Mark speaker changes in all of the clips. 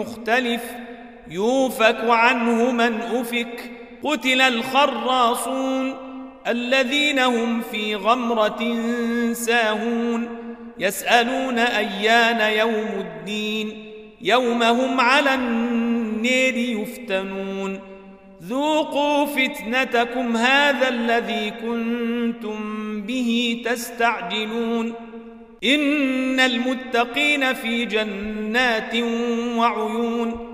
Speaker 1: مختلف يوفك عنه من أفك. قتل الخراصون الذين هم في غمرة ساهون. يسألون أيان يوم الدين يوم هم على النير يفتنون. ذوقوا فتنتكم هذا الذي كنتم به تستعجلون. إن المتقين في جنات وعيون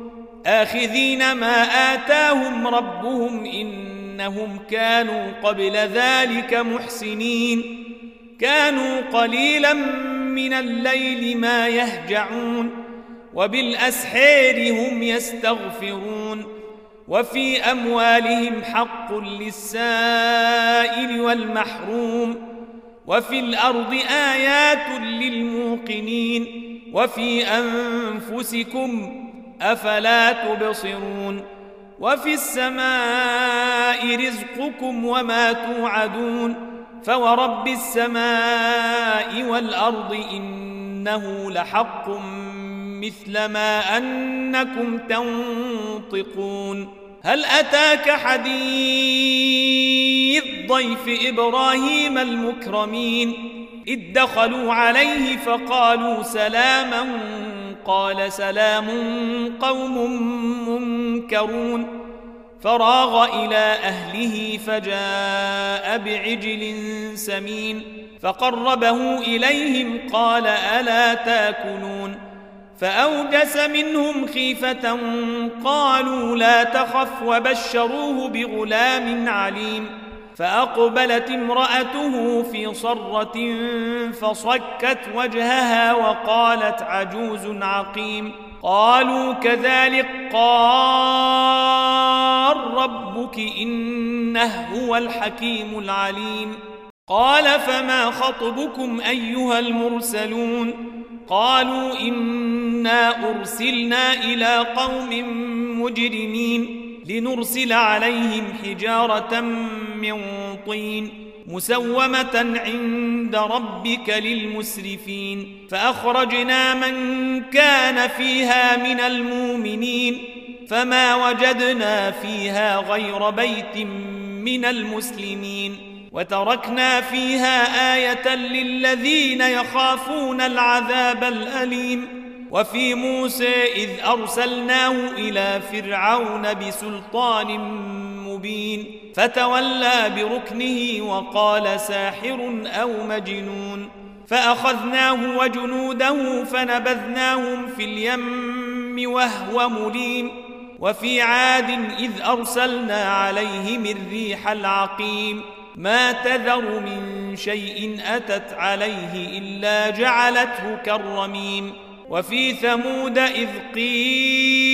Speaker 1: آخذين ما آتاهم ربهم إنهم كانوا قبل ذلك محسنين كانوا قليلا من الليل ما يهجعون وبالأسحار هم يستغفرون وفي أموالهم حق للسائل والمحروم وفي الأرض آيات للموقنين وفي أنفسكم أفلا تبصرون وفي السماء رزقكم وما توعدون فورب السماء والأرض إنه لحق مثل ما أنكم تنطقون هل أتاك حديث ضيف إبراهيم المكرمين إذ دخلوا عليه فقالوا سلاما قال سلام قوم منكرون فراغ إلى أهله فجاء بعجل سمين فقربه إليهم قال ألا تأكلون فأوجس منهم خيفة قالوا لا تخف وبشروه بغلام عليم فأقبلت امرأته في صرة فصكت وجهها وقالت عجوز عقيم قالوا كذلك قال ربك إنه هو الحكيم العليم. قال فما خطبكم أيها المرسلون؟ قالوا إنا أرسلنا إلى قوم مجرمين لنرسل عليهم حجارة من طين مسومة عند ربك للمسرفين فأخرجنا من كان فيها من المؤمنين فما وجدنا فيها غير بيت من المسلمين وتركنا فيها آية للذين يخافون العذاب الأليم وفي موسى إذ أرسلناه إلى فرعون بسلطان مبين فتولى بركنه وقال ساحر أو مجنون فأخذناه وجنوده فنبذناهم في اليم وهو مليم وفي عاد إذ أرسلنا عليهم الريح العقيم ما تذر من شيء أتت عليه إلا جعلته كالرميم وفي ثمود إذ قيل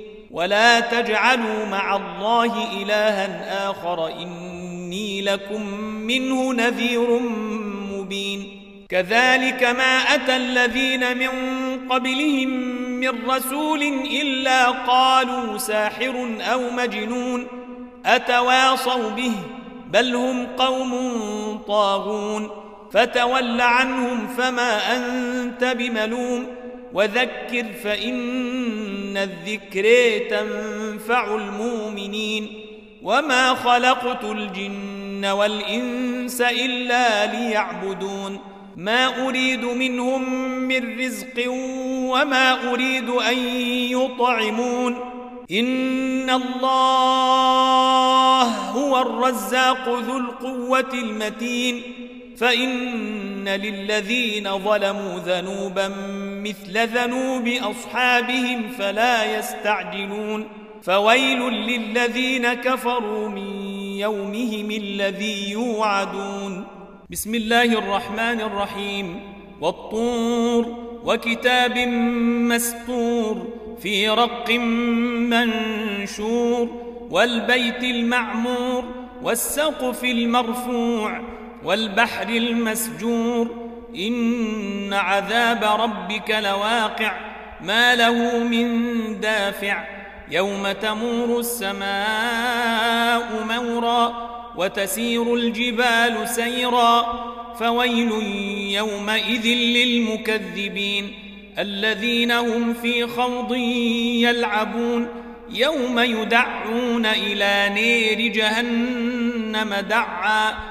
Speaker 1: ولا تجعلوا مع الله إلها آخر إني لكم منه نذير مبين. كذلك ما أتى الذين من قبلهم من رسول إلا قالوا ساحر أو مجنون أتواصوا به بل هم قوم طاغون. فتول عنهم فما أنت بملوم. وذكر فإن الذكر تنفع المؤمنين وما خلقت الجن والإنس إلا ليعبدون ما أريد منهم من رزق وما أريد أن يطعمون إن الله هو الرزاق ذو القوة المتين فإن للذين ظلموا ذنوبا مثل ذنوب أصحابهم فلا يستعجلون فويل للذين كفروا من يومهم الذي يوعدون بسم الله الرحمن الرحيم والطور وكتاب مسطور في رق منشور والبيت المعمور والسقف المرفوع والبحر المسجور. إن عذاب ربك لواقع. ما له من دافع. يوم تمور السماء مورا وتسير الجبال سيرا. فويل يومئذ للمكذبين. الذين هم في خوض يلعبون. يوم يدعون إلى نير جهنم دعا.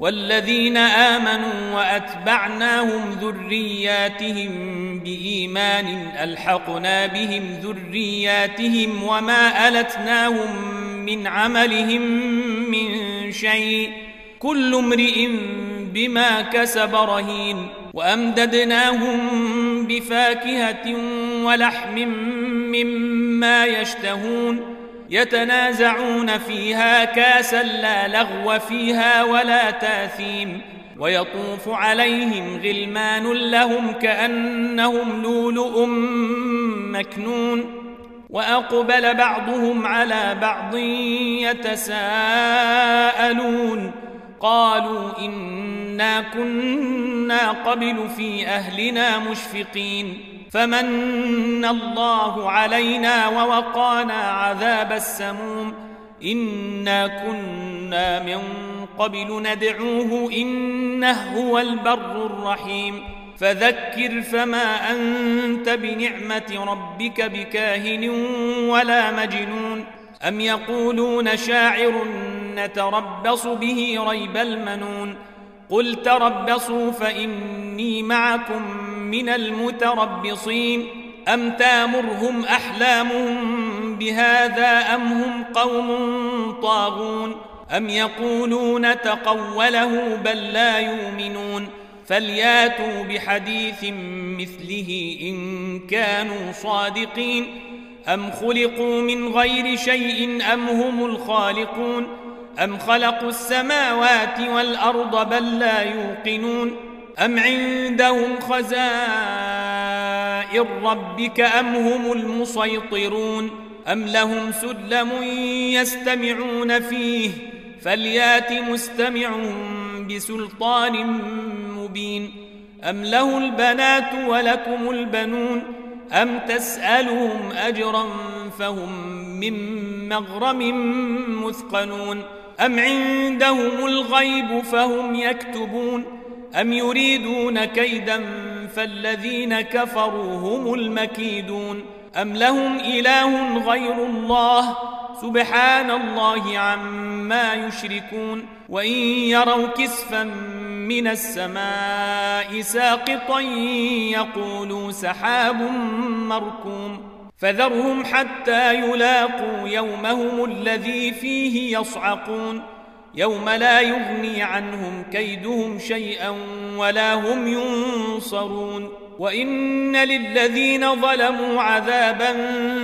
Speaker 1: والذين آمنوا وأتبعناهم ذرياتهم بإيمان ألحقنا بهم ذرياتهم وما ألتناهم من عملهم من شيء كل امرئ بما كسب رهين وأمددناهم بفاكهة ولحم مما يشتهون يتنازعون فيها كاسا لا لغو فيها ولا تاثيم ويطوف عليهم غلمان لهم كأنهم لؤلؤ مكنون وأقبل بعضهم على بعض يتساءلون قالوا إنا كنا قبل في أهلنا مشفقين فمن الله علينا ووقانا عذاب السموم. إنا كنا من قبل ندعوه إنه هو البر الرحيم. فذكر فما أنت بنعمة ربك بكاهن ولا مجنون. أم يقولون شاعر نتربص به ريب المنون. قل تربصوا فإني معكم من المتربصين أم تامرهم أحلامهم بهذا أم هم قوم طاغون أم يقولون تقوله بل لا يؤمنون فلياتوا بحديث مثله إن كانوا صادقين أم خلقوا من غير شيء أم هم الخالقون أم خلقوا السماوات والأرض بل لا يوقنون أم عندهم خزائن ربك أم هم المسيطرون أم لهم سلم يستمعون فيه فليات مستمعهم بسلطان مبين أم له البنات ولكم البنون أم تسألهم أجرا فهم من مغرم مثقلون أم عندهم الغيب فهم يكتبون أم يريدون كيدا فالذين كفروا هم المكيدون أم لهم إله غير الله سبحان الله عما يشركون وإن يروا كسفا من السماء ساقطا يقولوا سحاب مركوم فذرهم حتى يلاقوا يومهم الذي فيه يصعقون يوم لا يغني عنهم كيدهم شيئا ولا هم ينصرون. وإن للذين ظلموا عذابا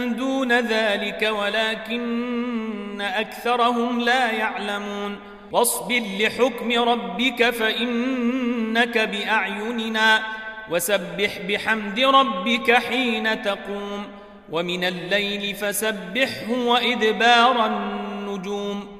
Speaker 1: دون ذلك ولكن أكثرهم لا يعلمون. واصبر لحكم ربك فإنك بأعيننا وسبح بحمد ربك حين تقوم. ومن الليل فسبحه وإدبار النجوم.